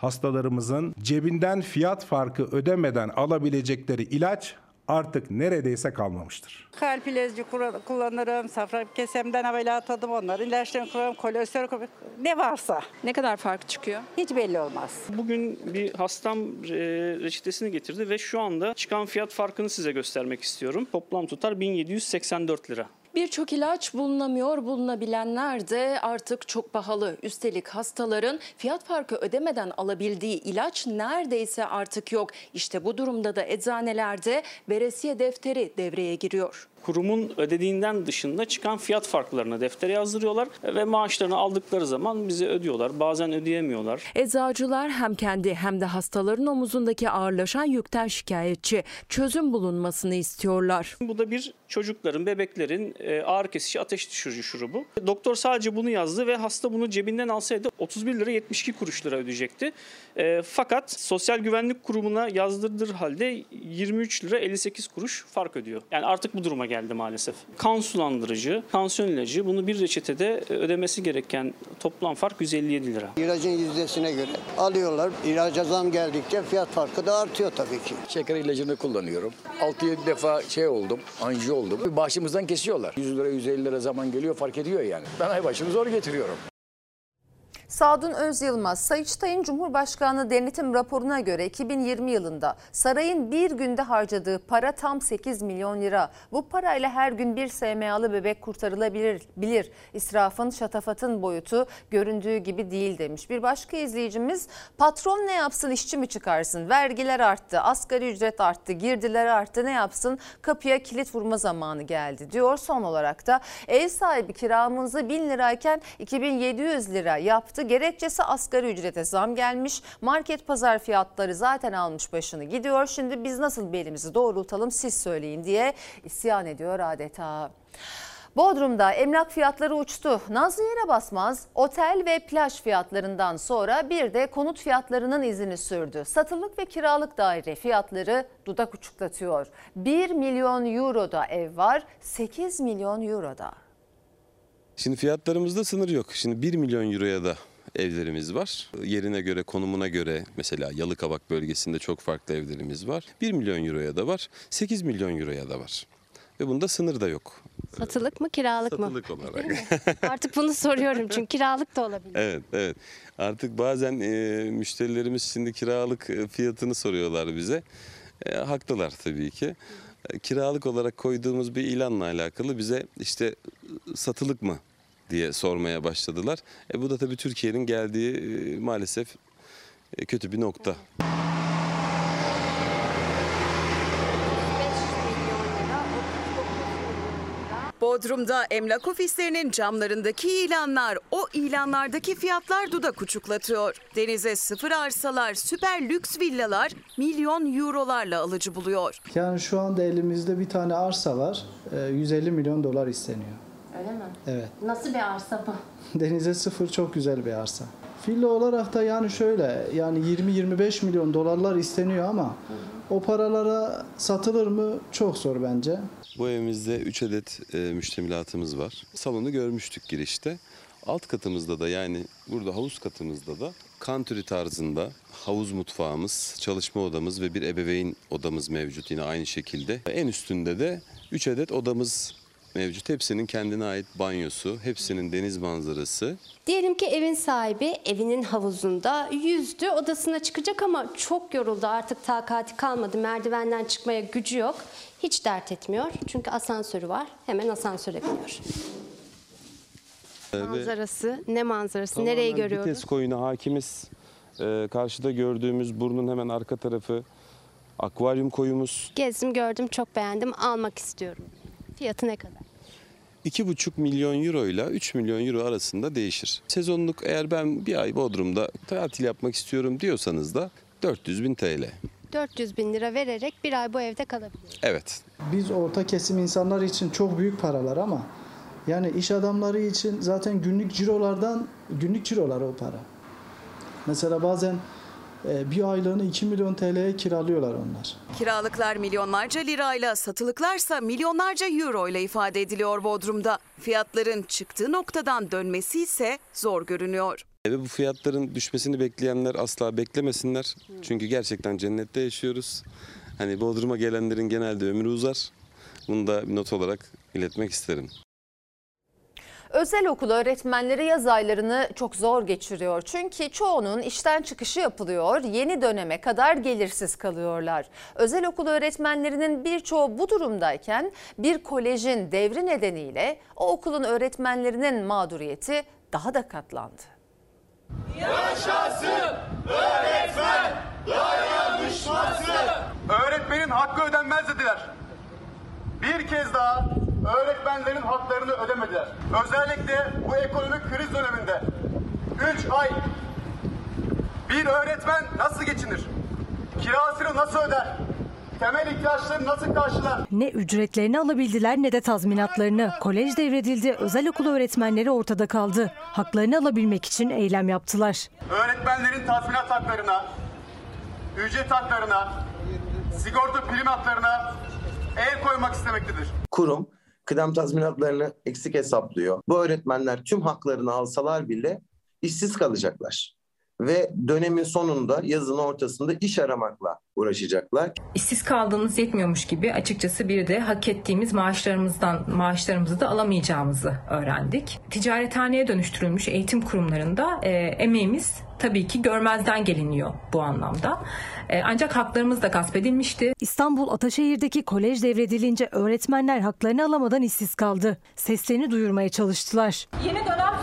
hastalarımızın cebinden fiyat farkı ödemeden alabilecekleri ilaç artık neredeyse kalmamıştır. Kalp ilacı kullanırım, safra kesemden ameliyat adım onların ilaçlarını kullanırım, kolesterol kullanırım. ne varsa. Ne kadar fark çıkıyor? Hiç belli olmaz. Bugün bir hastam e, reçetesini getirdi ve şu anda çıkan fiyat farkını size göstermek istiyorum. Toplam tutar 1784 lira. Birçok ilaç bulunamıyor, bulunabilenler de artık çok pahalı. Üstelik hastaların fiyat farkı ödemeden alabildiği ilaç neredeyse artık yok. İşte bu durumda da eczanelerde veresiye defteri devreye giriyor. Kurumun ödediğinden dışında çıkan fiyat farklarını deftere yazdırıyorlar ve maaşlarını aldıkları zaman bize ödüyorlar. Bazen ödeyemiyorlar. Eczacılar hem kendi hem de hastaların omuzundaki ağırlaşan yükten şikayetçi. Çözüm bulunmasını istiyorlar. Bu da bir çocukların, bebeklerin e, ağrı kesici ateş düşürücü şurubu. Doktor sadece bunu yazdı ve hasta bunu cebinden alsaydı 31 lira 72 kuruş lira ödeyecekti. E, fakat Sosyal Güvenlik Kurumu'na yazdırdığı halde 23 lira 58 kuruş fark ödüyor. Yani artık bu duruma geldi maalesef. Kan sulandırıcı, tansiyon ilacı bunu bir reçetede ödemesi gereken toplam fark 157 lira. İlacın yüzdesine göre alıyorlar. İlaca zam geldikçe fiyat farkı da artıyor tabii ki. Şeker ilacını kullanıyorum. 6-7 defa şey oldum, anji oldum. Başımızdan kesiyorlar. 100 lira 150 lira zaman geliyor fark ediyor yani. Ben ay başını zor getiriyorum. Sadun Özyılmaz, Sayıştay'ın Cumhurbaşkanlığı denetim raporuna göre 2020 yılında sarayın bir günde harcadığı para tam 8 milyon lira. Bu parayla her gün bir SMA'lı bebek kurtarılabilir. Bilir. İsrafın, şatafatın boyutu göründüğü gibi değil demiş. Bir başka izleyicimiz patron ne yapsın işçi mi çıkarsın? Vergiler arttı, asgari ücret arttı, girdiler arttı ne yapsın? Kapıya kilit vurma zamanı geldi diyor. Son olarak da ev sahibi kiramızı 1000 lirayken 2700 lira yaptı. Gerekçesi asgari ücrete zam gelmiş. Market pazar fiyatları zaten almış başını gidiyor. Şimdi biz nasıl belimizi doğrultalım siz söyleyin diye isyan ediyor adeta. Bodrum'da emlak fiyatları uçtu. Nazlı yere basmaz otel ve plaj fiyatlarından sonra bir de konut fiyatlarının izini sürdü. Satılık ve kiralık daire fiyatları dudak uçuklatıyor. 1 milyon euroda ev var, 8 milyon euroda. Şimdi fiyatlarımızda sınır yok. Şimdi 1 milyon euroya da evlerimiz var. Yerine göre, konumuna göre mesela Yalıkavak bölgesinde çok farklı evlerimiz var. 1 milyon euroya da var, 8 milyon euroya da var. Ve bunda sınır da yok. Satılık mı kiralık mı? Satılık olarak. Artık bunu soruyorum çünkü kiralık da olabilir. evet, evet. Artık bazen e, müşterilerimiz şimdi kiralık e, fiyatını soruyorlar bize. E, haklılar tabii ki. E, kiralık olarak koyduğumuz bir ilanla alakalı bize işte e, satılık mı diye sormaya başladılar. E, bu da tabii Türkiye'nin geldiği e, maalesef e, kötü bir nokta. Bodrum'da emlak ofislerinin camlarındaki ilanlar, o ilanlardaki fiyatlar dudak uçuklatıyor. Denize sıfır arsalar, süper lüks villalar milyon eurolarla alıcı buluyor. Yani şu anda elimizde bir tane arsa var. Ee, 150 milyon dolar isteniyor. Öyle mi? Evet. Nasıl bir arsa bu? Denize sıfır çok güzel bir arsa. Villa olarak da yani şöyle yani 20-25 milyon dolarlar isteniyor ama o paralara satılır mı çok zor bence. Bu evimizde 3 adet e, müştemilatımız var. Salonu görmüştük girişte. Alt katımızda da yani burada havuz katımızda da kanturi tarzında havuz mutfağımız, çalışma odamız ve bir ebeveyn odamız mevcut yine aynı şekilde. En üstünde de 3 adet odamız mevcut. Hepsinin kendine ait banyosu, hepsinin deniz manzarası. Diyelim ki evin sahibi evinin havuzunda yüzdü odasına çıkacak ama çok yoruldu artık takati kalmadı merdivenden çıkmaya gücü yok. Hiç dert etmiyor çünkü asansörü var hemen asansöre biniyor. Manzarası ne manzarası tamamen nereyi görüyoruz? Vites koyuna hakimiz. Ee, karşıda gördüğümüz burnun hemen arka tarafı akvaryum koyumuz. Gezdim gördüm çok beğendim almak istiyorum. Fiyatı ne kadar? 2,5 milyon euro ile 3 milyon euro arasında değişir. Sezonluk eğer ben bir ay Bodrum'da tatil yapmak istiyorum diyorsanız da 400 bin TL. 400 bin lira vererek bir ay bu evde kalabilir. Evet. Biz orta kesim insanlar için çok büyük paralar ama yani iş adamları için zaten günlük cirolardan günlük cirolar o para. Mesela bazen bir aylığını 2 milyon TL'ye kiralıyorlar onlar. Kiralıklar milyonlarca lirayla, satılıklarsa milyonlarca euro ile ifade ediliyor Bodrum'da. Fiyatların çıktığı noktadan dönmesi ise zor görünüyor. Ve bu fiyatların düşmesini bekleyenler asla beklemesinler. Çünkü gerçekten cennette yaşıyoruz. Hani Bodrum'a gelenlerin genelde ömrü uzar. Bunu da bir not olarak iletmek isterim. Özel okul öğretmenleri yaz aylarını çok zor geçiriyor. Çünkü çoğunun işten çıkışı yapılıyor, yeni döneme kadar gelirsiz kalıyorlar. Özel okul öğretmenlerinin birçoğu bu durumdayken bir kolejin devri nedeniyle o okulun öğretmenlerinin mağduriyeti daha da katlandı. Yaşasın öğretmen dayanışması. Öğretmenin hakkı ödenmez dediler. Bir kez daha öğretmenlerin haklarını ödemediler. Özellikle bu ekonomik kriz döneminde 3 ay bir öğretmen nasıl geçinir? Kirasını nasıl öder? Temel ihtiyaçlarını nasıl karşılar? Ne ücretlerini alabildiler ne de tazminatlarını. Kolej devredildi, özel okul öğretmenleri ortada kaldı. Haklarını alabilmek için eylem yaptılar. Öğretmenlerin tazminat haklarına, ücret haklarına, sigorta prim haklarına el koymak istemektedir. Kurum kıdem tazminatlarını eksik hesaplıyor. Bu öğretmenler tüm haklarını alsalar bile işsiz kalacaklar. Ve dönemin sonunda yazın ortasında iş aramakla uğraşacaklar. İşsiz kaldığımız yetmiyormuş gibi açıkçası bir de hak ettiğimiz maaşlarımızdan maaşlarımızı da alamayacağımızı öğrendik. Ticarethaneye dönüştürülmüş eğitim kurumlarında e, emeğimiz tabii ki görmezden geliniyor bu anlamda. E, ancak haklarımız da gasp edilmişti. İstanbul Ataşehir'deki kolej devredilince öğretmenler haklarını alamadan işsiz kaldı. Seslerini duyurmaya çalıştılar. Yeni dönem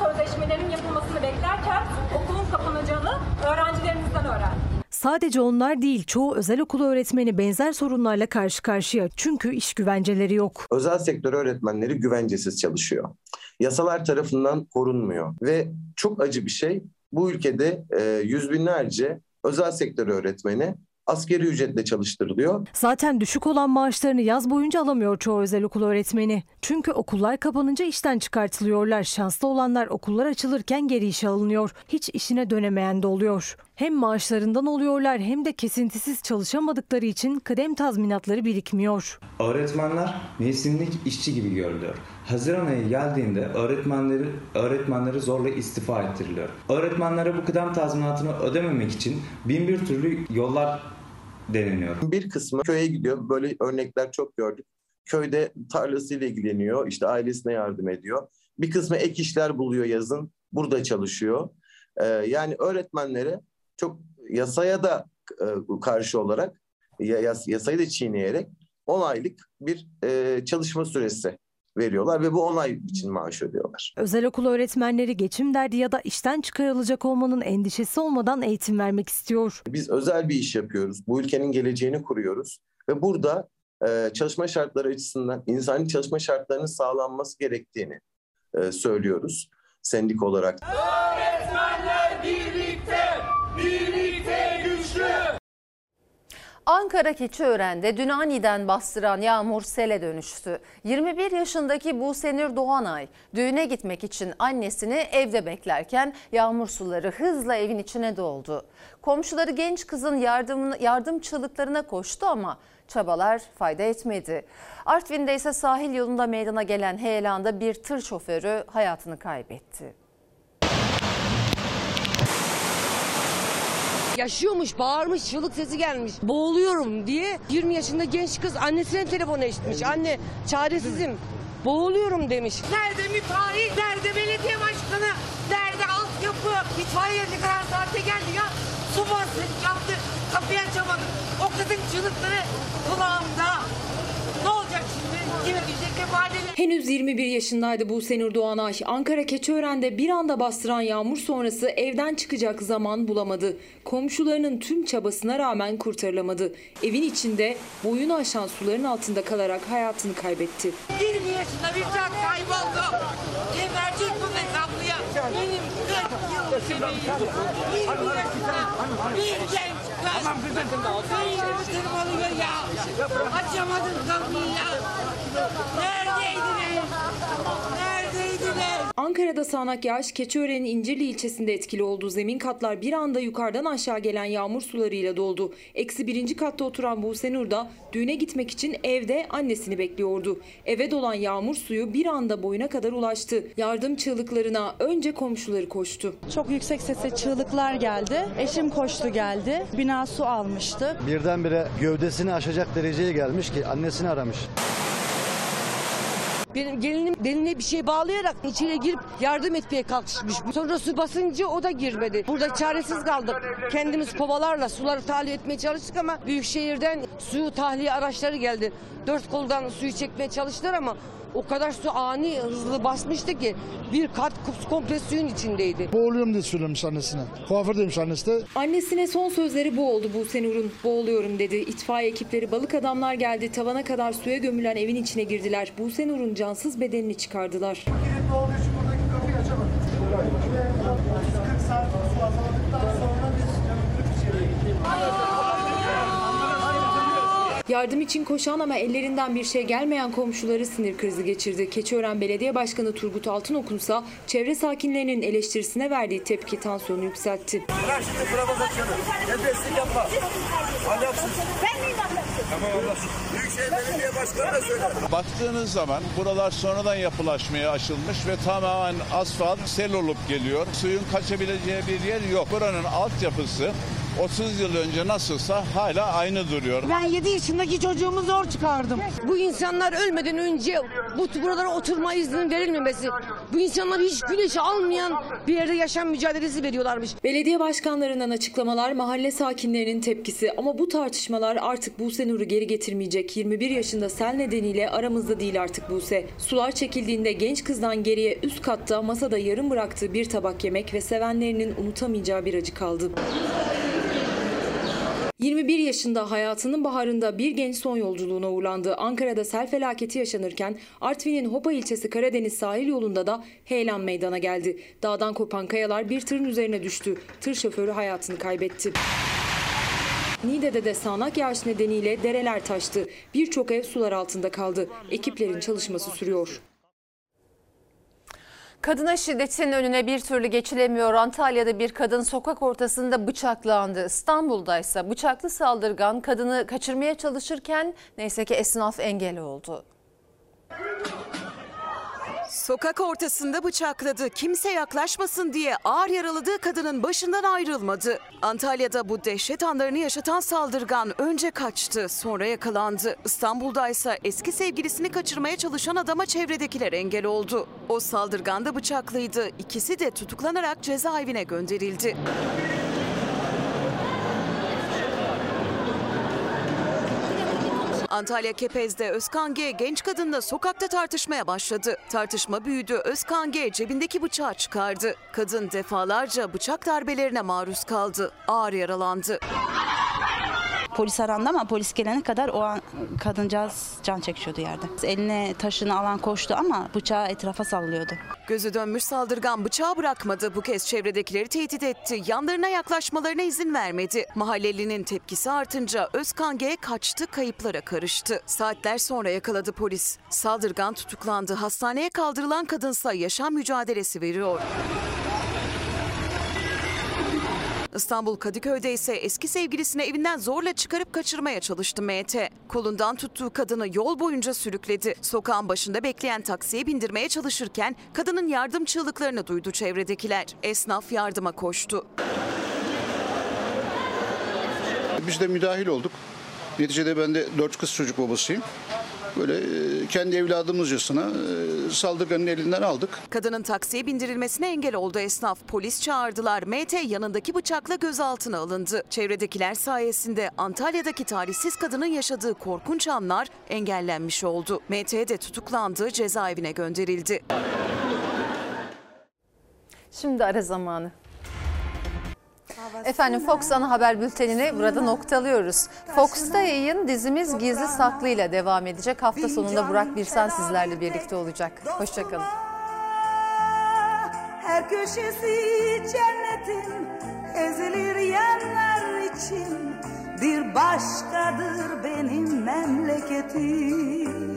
Sadece onlar değil, çoğu özel okul öğretmeni benzer sorunlarla karşı karşıya. Çünkü iş güvenceleri yok. Özel sektör öğretmenleri güvencesiz çalışıyor. Yasalar tarafından korunmuyor ve çok acı bir şey. Bu ülkede e, yüz binlerce özel sektör öğretmeni askeri ücretle çalıştırılıyor. Zaten düşük olan maaşlarını yaz boyunca alamıyor çoğu özel okul öğretmeni. Çünkü okullar kapanınca işten çıkartılıyorlar. Şanslı olanlar okullar açılırken geri işe alınıyor. Hiç işine dönemeyen de oluyor. Hem maaşlarından oluyorlar hem de kesintisiz çalışamadıkları için kıdem tazminatları birikmiyor. Öğretmenler mevsimlik işçi gibi görülüyor. Haziran ayı geldiğinde öğretmenleri öğretmenleri zorla istifa ettiriliyor. Öğretmenlere bu kıdem tazminatını ödememek için bin bir türlü yollar deneniyor. Bir kısmı köye gidiyor. Böyle örnekler çok gördük. Köyde tarlasıyla ilgileniyor, işte ailesine yardım ediyor. Bir kısmı ek işler buluyor yazın, burada çalışıyor. Ee, yani öğretmenlere çok yasaya da e, karşı olarak, yas, yasayı da çiğneyerek 10 aylık bir e, çalışma süresi veriyorlar ve bu 10 ay için maaş ödüyorlar. Özel okul öğretmenleri geçim derdi ya da işten çıkarılacak olmanın endişesi olmadan eğitim vermek istiyor. Biz özel bir iş yapıyoruz. Bu ülkenin geleceğini kuruyoruz ve burada e, çalışma şartları açısından insani çalışma şartlarının sağlanması gerektiğini e, söylüyoruz sendik olarak. Öğretmenler Ankara Keçiören'de dün aniden bastıran yağmur sele dönüştü. 21 yaşındaki Busenur Doğanay düğüne gitmek için annesini evde beklerken yağmur suları hızla evin içine doldu. Komşuları genç kızın yardım, yardım çığlıklarına koştu ama çabalar fayda etmedi. Artvin'de ise sahil yolunda meydana gelen heyelanda bir tır şoförü hayatını kaybetti. Yaşıyormuş, bağırmış, çığlık sesi gelmiş. Boğuluyorum diye 20 yaşında genç kız annesine telefon etmiş. Anne çaresizim, boğuluyorum demiş. Nerede müteahhit, nerede belediye başkanı, nerede altyapı? İtfaiye ne kadar saatte geldi ya. Su bastık, yaptık, kapıyı açamadık. O kızın çığlıkları kulağımda. Ne olacak şimdi? Kime gidecek kefaleler? Henüz 21 yaşındaydı Busenur Doğanay. Ankara Keçiören'de bir anda bastıran yağmur sonrası evden çıkacak zaman bulamadı. Komşularının tüm çabasına rağmen kurtarılamadı. Evin içinde boyunu aşan suların altında kalarak hayatını kaybetti. 20 yaşında bir can kayboldu. Gebercek bu hesaplıya. Benim 40 yıl bebeğim. 20 yaşında bir genç kız. Beynimi tırmalıyor ya. Açamadım kapıyı ya. Neredeydiniz? Neredeydiniz? Ankara'da sağanak yağış Keçiören'in İncirli ilçesinde etkili oldu. Zemin katlar bir anda yukarıdan aşağı gelen yağmur sularıyla doldu. Eksi birinci katta oturan Buse Nur da düğüne gitmek için evde annesini bekliyordu. Eve dolan yağmur suyu bir anda boyuna kadar ulaştı. Yardım çığlıklarına önce komşuları koştu. Çok yüksek sesle çığlıklar geldi. Eşim koştu geldi. Bina su almıştı. Birdenbire gövdesini aşacak dereceye gelmiş ki annesini aramış. Benim gelinim beline bir şey bağlayarak içeri girip yardım etmeye kalkışmış. Sonra su basınca o da girmedi. Burada çaresiz kaldık. Kendimiz kovalarla suları tahliye etmeye çalıştık ama büyük şehirden su tahliye araçları geldi. Dört koldan suyu çekmeye çalıştılar ama O kadar su ani hızlı basmıştı ki bir kat komple suyun içindeydi. Boğuluyorum diye söylemiş annesine. Kuaför demiş annesi de. Annesine son sözleri bu oldu Buse Nur'un. Boğuluyorum dedi. İtfaiye ekipleri balık adamlar geldi. Tavana kadar suya gömülen evin içine girdiler. Buse Nur'un cansız bedenini çıkardılar. Yardım için koşan ama ellerinden bir şey gelmeyen komşuları sinir krizi geçirdi. Keçiören Belediye Başkanı Turgut Altınokunsa çevre sakinlerinin eleştirisine verdiği tepki tansiyonu yükseltti. Bırak şimdi provokasyonu. Nefeslik yapma. Ahlaksız. Ben neyim ahlaksız? Tamam ahlaksız. Büyükşehir Belediye Başkanı da söyle. Baktığınız zaman buralar sonradan yapılaşmaya açılmış ve tamamen asfalt sel olup geliyor. Suyun kaçabileceği bir yer yok. Buranın altyapısı 30 yıl önce nasılsa hala aynı duruyor. Ben 7 yaşındaki çocuğumu zor çıkardım. Bu insanlar ölmeden önce bu buralara oturma izninin verilmemesi. Bu insanlar hiç güneşi almayan bir yerde yaşam mücadelesi veriyorlarmış. Belediye başkanlarından açıklamalar mahalle sakinlerinin tepkisi ama bu tartışmalar artık Buse Nur'u geri getirmeyecek. 21 yaşında sel nedeniyle aramızda değil artık Buse. Sular çekildiğinde genç kızdan geriye üst katta masada yarım bıraktığı bir tabak yemek ve sevenlerinin unutamayacağı bir acı kaldı. 21 yaşında hayatının baharında bir genç son yolculuğuna uğurlandı. Ankara'da sel felaketi yaşanırken Artvin'in Hopa ilçesi Karadeniz sahil yolunda da heyelan meydana geldi. Dağdan kopan kayalar bir tırın üzerine düştü. Tır şoförü hayatını kaybetti. Niğde'de de sağanak yağış nedeniyle dereler taştı. Birçok ev sular altında kaldı. Ekiplerin çalışması sürüyor. Kadına şiddetin önüne bir türlü geçilemiyor. Antalya'da bir kadın sokak ortasında bıçaklandı. İstanbul'da ise bıçaklı saldırgan kadını kaçırmaya çalışırken neyse ki esnaf engel oldu. Sokak ortasında bıçakladı. Kimse yaklaşmasın diye ağır yaraladığı kadının başından ayrılmadı. Antalya'da bu dehşet anlarını yaşatan saldırgan önce kaçtı, sonra yakalandı. İstanbul'da ise eski sevgilisini kaçırmaya çalışan adama çevredekiler engel oldu. O saldırgan da bıçaklıydı. İkisi de tutuklanarak cezaevine gönderildi. Antalya Kepez'de Özkan G genç kadınla sokakta tartışmaya başladı. Tartışma büyüdü. Özkan G cebindeki bıçağı çıkardı. Kadın defalarca bıçak darbelerine maruz kaldı. Ağır yaralandı. Polis arandı ama polis gelene kadar o an kadıncağız can çekişiyordu yerde. Eline taşını alan koştu ama bıçağı etrafa sallıyordu. Gözü dönmüş saldırgan bıçağı bırakmadı. Bu kez çevredekileri tehdit etti. Yanlarına yaklaşmalarına izin vermedi. Mahallelinin tepkisi artınca Özkan G kaçtı, kayıplara karıştı. Saatler sonra yakaladı polis. Saldırgan tutuklandı. Hastaneye kaldırılan kadınsa yaşam mücadelesi veriyor. İstanbul Kadıköy'de ise eski sevgilisini evinden zorla çıkarıp kaçırmaya çalıştı MT. Kolundan tuttuğu kadını yol boyunca sürükledi. Sokağın başında bekleyen taksiye bindirmeye çalışırken kadının yardım çığlıklarını duydu çevredekiler. Esnaf yardıma koştu. Biz de müdahil olduk. Neticede ben de dört kız çocuk babasıyım. Böyle e, kendi evladımızcasına e, saldırganın elinden aldık. Kadının taksiye bindirilmesine engel oldu esnaf. Polis çağırdılar. MT yanındaki bıçakla gözaltına alındı. Çevredekiler sayesinde Antalya'daki talihsiz kadının yaşadığı korkunç anlar engellenmiş oldu. MT de tutuklandı, cezaevine gönderildi. Şimdi ara zamanı. Efendim Fox ana haber bültenini burada noktalıyoruz. Fox'ta yayın dizimiz Gizli Saklı ile devam edecek. Hafta sonunda Burak Birsen sizlerle birlikte olacak. Hoşçakalın. Her köşesi cennetin ezilir yerler için Bir başkadır benim memleketim